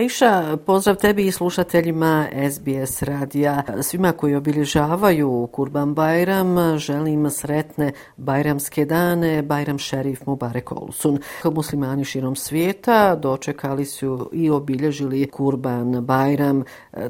Aisha, pozdrav tebi i slušateljima SBS radija. Svima koji obilježavaju Kurban Bajram, želim sretne Bajramske dane, Bajram šerif Mubarek Olsun. Muslimani širom svijeta dočekali su i obilježili Kurban Bajram.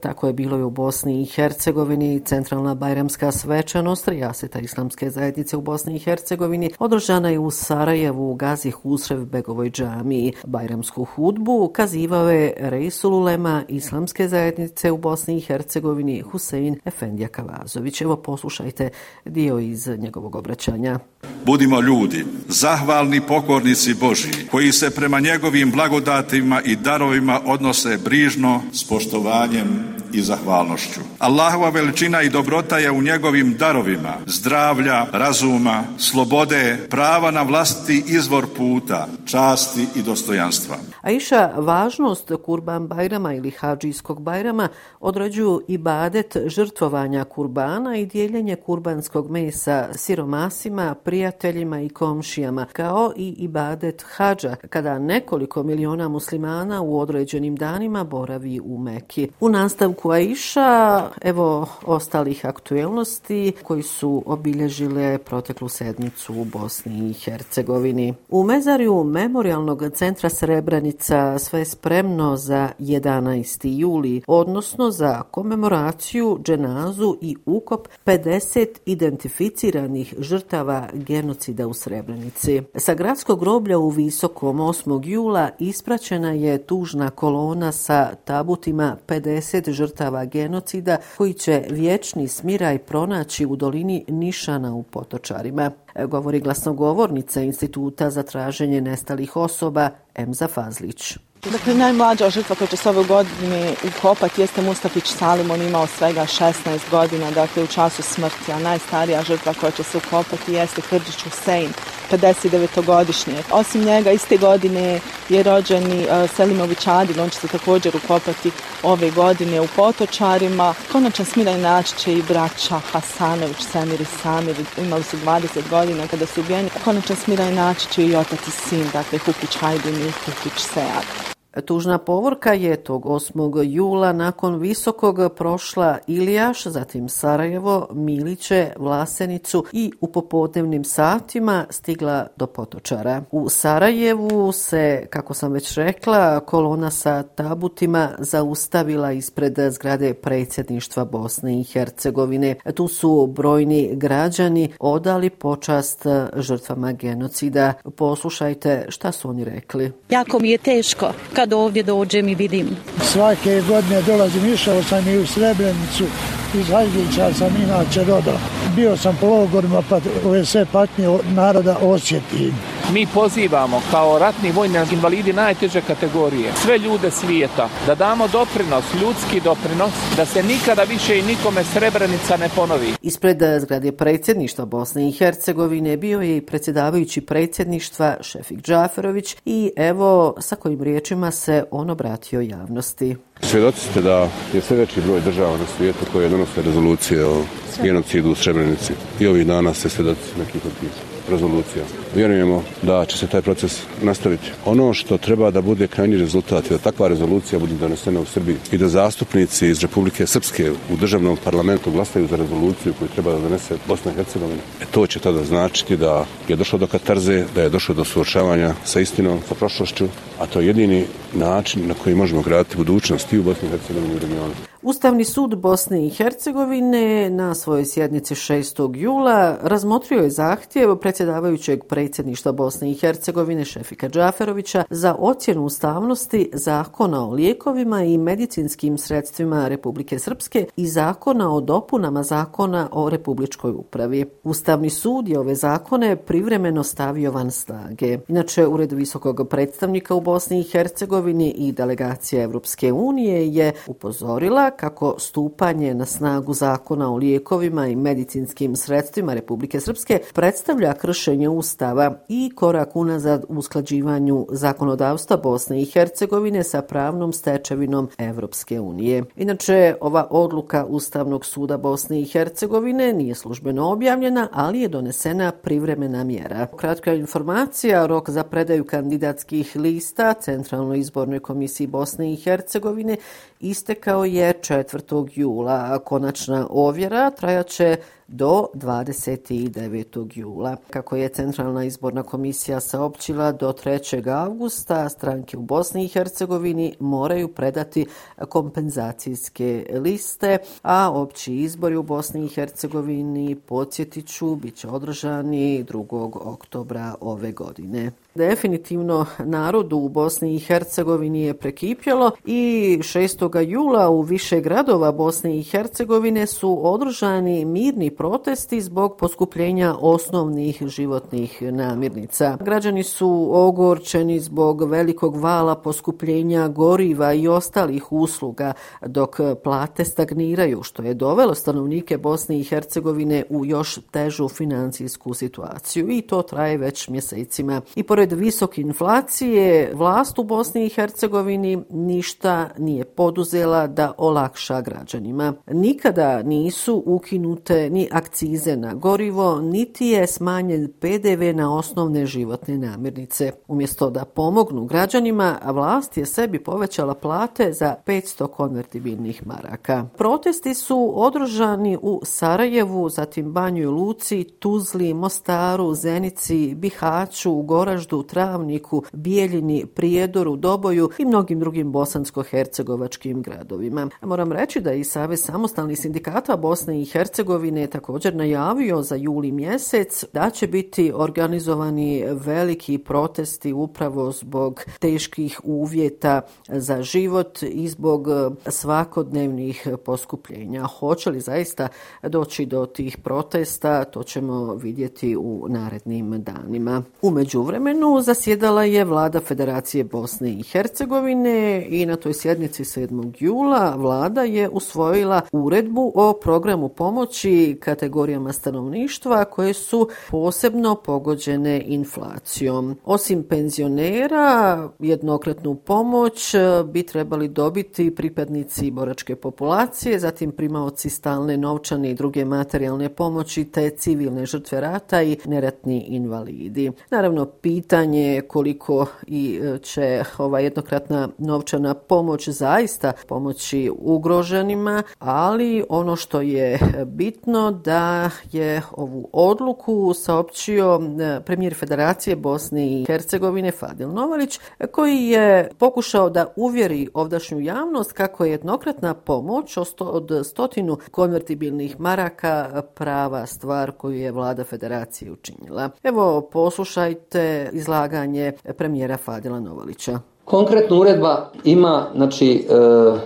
Tako je bilo i u Bosni i Hercegovini. Centralna Bajramska svečanost Rijaseta Islamske zajednice u Bosni i Hercegovini održana je u Sarajevu u Gazi Husrev Begovoj džamiji. Bajramsku hudbu kazivao je Reisul Ulema Islamske zajednice u Bosni i Hercegovini Husein Efendija Kavazović. Evo poslušajte dio iz njegovog obraćanja. Budimo ljudi, zahvalni pokornici Boži, koji se prema njegovim blagodatima i darovima odnose brižno, s poštovanjem i zahvalnošću. Allahova veličina i dobrota je u njegovim darovima, zdravlja, razuma, slobode, prava na vlasti izvor puta, časti i dostojanstva. A iša važnost Kurban Bajrama ili Hadžijskog Bajrama određuju i badet žrtvovanja kurbana i dijeljenje kurbanskog mesa siromasima, prijateljima i komšijama, kao i ibadet hađa, kada nekoliko miliona muslimana u određenim danima boravi u Meki. U nastavku Aisha, evo ostalih aktuelnosti koji su obilježile proteklu sedmicu u Bosni i Hercegovini. U mezarju Memorialnog centra Srebrenica sve spremno za 11. juli, odnosno za komemoraciju, dženazu i ukop 50 identificiranih žrtava genocida u Srebrenici. Sa gradskog groblja u Visokom 8. jula ispraćena je tužna kolona sa tabutima 50 žrtava žrtava genocida koji će vječni smiraj pronaći u dolini Nišana u Potočarima, e, govori glasnogovornica Instituta za traženje nestalih osoba Emza Fazlić. Dakle, najmlađa žrtva koja će se ove godine ukopati jeste Mustafić Salim, on imao svega 16 godina, dakle u času smrti, a najstarija žrtva koja će se ukopati jeste Krđić Husein, 59-godišnje. Osim njega, iste godine je rođeni e, Selimović Adil, on će se također ukopati ove godine u Potočarima. Konačan smiraj naći će i braća Hasanović, Samir i Samir, imali su 20 godina kada su ubijeni. Konačan smiraj naći će i otac i sin, dakle Hukić Hajdin i Hukić Sead. Tužna povorka je tog 8. jula nakon visokog prošla Ilijaš, zatim Sarajevo, Miliće, Vlasenicu i u popodnevnim satima stigla do Potočara. U Sarajevu se, kako sam već rekla, kolona sa tabutima zaustavila ispred zgrade predsjedništva Bosne i Hercegovine. Tu su brojni građani odali počast žrtvama genocida. Poslušajte šta su oni rekli. Jako mi je teško kad kad ovdje dođem i vidim. Svake godine dolazim, išao sam i u Srebrenicu, iz Hajdića sam inače roda. Bio sam po logorima pa ove sve patnje naroda osjetim. Mi pozivamo kao ratni vojni invalidi najteže kategorije, sve ljude svijeta, da damo doprinos, ljudski doprinos, da se nikada više i nikome Srebrenica ne ponovi. Ispred zgrade predsjedništva Bosne i Hercegovine bio je i predsjedavajući predsjedništva Šefik Džaferović i evo sa kojim riječima se on obratio javnosti. Svjedoci ste da je sve veći broj država na svijetu koje donose rezolucije o genocidu u Srebrenici. I ovih dana se svjedoci nekih od tih rezolucija. Vjerujemo da će se taj proces nastaviti. Ono što treba da bude krajnji rezultat je da takva rezolucija bude donesena u Srbiji i da zastupnici iz Republike Srpske u državnom parlamentu glasaju za rezoluciju koju treba da donese Bosna i Hercegovina. E to će tada značiti da je došlo do katarze, da je došlo do suočavanja sa istinom, sa prošlošću, a to je jedini način na koji možemo graditi budućnost i u Bosni i Hercegovini i u regionu. Ustavni sud Bosne i Hercegovine na svojoj sjednici 6. jula razmotrio je zahtjev predsjedavajućeg predsjedništva Bosne i Hercegovine Šefika Džaferovića za ocjenu ustavnosti zakona o lijekovima i medicinskim sredstvima Republike Srpske i zakona o dopunama zakona o republičkoj upravi. Ustavni sud je ove zakone privremeno stavio van snage. Inače, Ured visokog predstavnika u Bosni i Hercegovini i delegacija Evropske unije je upozorila kako stupanje na snagu zakona o lijekovima i medicinskim sredstvima Republike Srpske predstavlja kršenje ustava i korak unazad u usklađivanju zakonodavstva Bosne i Hercegovine sa pravnom stečevinom Evropske unije. Inače, ova odluka Ustavnog suda Bosne i Hercegovine nije službeno objavljena, ali je donesena privremena mjera. Kratka informacija, rok za predaju kandidatskih lista Centralnoj izbornoj komisiji Bosne i Hercegovine istekao je 4. jula. Konačna ovjera trajaće do 29. jula. Kako je Centralna izborna komisija saopćila do 3. augusta, stranke u Bosni i Hercegovini moraju predati kompenzacijske liste, a opći izbori u Bosni i Hercegovini, podsjetiću, bit će održani 2. oktobra ove godine. Definitivno narodu u Bosni i Hercegovini je prekipjalo i 6. jula u više gradova Bosne i Hercegovine su održani mirni protesti zbog poskupljenja osnovnih životnih namirnica. Građani su ogorčeni zbog velikog vala poskupljenja goriva i ostalih usluga dok plate stagniraju, što je dovelo stanovnike Bosne i Hercegovine u još težu financijsku situaciju i to traje već mjesecima. I pored visoke inflacije, vlast u Bosni i Hercegovini ništa nije poduzela da olakša građanima. Nikada nisu ukinute ni akcize na gorivo, niti je smanjen PDV na osnovne životne namirnice. Umjesto da pomognu građanima, vlast je sebi povećala plate za 500 konvertibilnih maraka. Protesti su održani u Sarajevu, zatim Banju i Luci, Tuzli, Mostaru, Zenici, Bihaću, Goraždu, Travniku, Bijeljini, Prijedoru, Doboju i mnogim drugim bosansko-hercegovačkim gradovima. Moram reći da i Savez samostalnih sindikata Bosne i Hercegovine također najavio za juli mjesec da će biti organizovani veliki protesti upravo zbog teških uvjeta za život i zbog e, svakodnevnih poskupljenja. Hoće li zaista doći do tih protesta, to ćemo vidjeti u narednim danima. Umeđu vremenu zasjedala je vlada Federacije Bosne i Hercegovine i na toj sjednici 7. jula vlada je usvojila uredbu o programu pomoći kategorijama stanovništva koje su posebno pogođene inflacijom. Osim penzionera, jednokratnu pomoć e, bi trebali dobiti pripadnici boračke populacije, zatim primaoci stalne novčane i druge materijalne pomoći te civilne žrtve rata i neratni invalidi. Naravno, pitanje koliko i e, će ova jednokratna novčana pomoć zaista pomoći ugroženima, ali ono što je bitno da je ovu odluku saopćio e, premijer Federacije Bosne i Hercegovine Fadil Novalić, koji je pokušao da uvjeri ovdašnju javnost kako je jednokratna pomoć od stotinu konvertibilnih maraka prava stvar koju je vlada Federacije učinila. Evo, poslušajte izlaganje premijera Fadila Novalića. Konkretna uredba ima znači, e,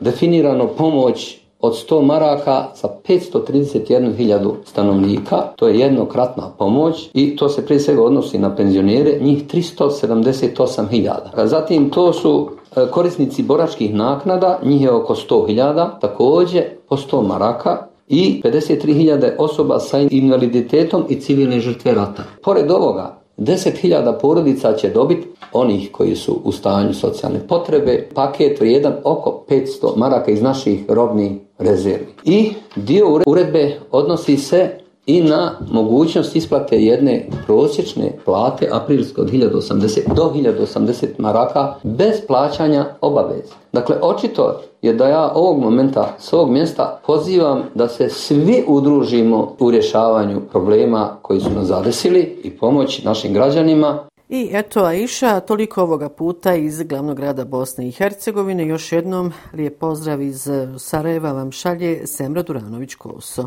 definirano pomoć od 100 maraka za 531.000 stanovnika. To je jednokratna pomoć i to se prije svega odnosi na penzionere, njih 378.000. Zatim to su e, korisnici boračkih naknada, njih je oko 100.000, također po 100 maraka i 53.000 osoba sa invaliditetom i civilne žrtve rata. Pored ovoga, 10.000 porodica će dobiti onih koji su u stanju socijalne potrebe, paket vrijedan oko 500 maraka iz naših robnih rezervi. I dio uredbe odnosi se i na mogućnost isplate jedne prosječne plate aprilske od 1080 do 1080 maraka bez plaćanja obaveza. Dakle, očito je da ja ovog momenta s ovog mjesta pozivam da se svi udružimo u rješavanju problema koji su nas zadesili i pomoći našim građanima. I eto Aisha, toliko ovoga puta iz glavnog grada Bosne i Hercegovine. Još jednom lijep pozdrav iz Sarajeva vam šalje Semra Duranović-Koso.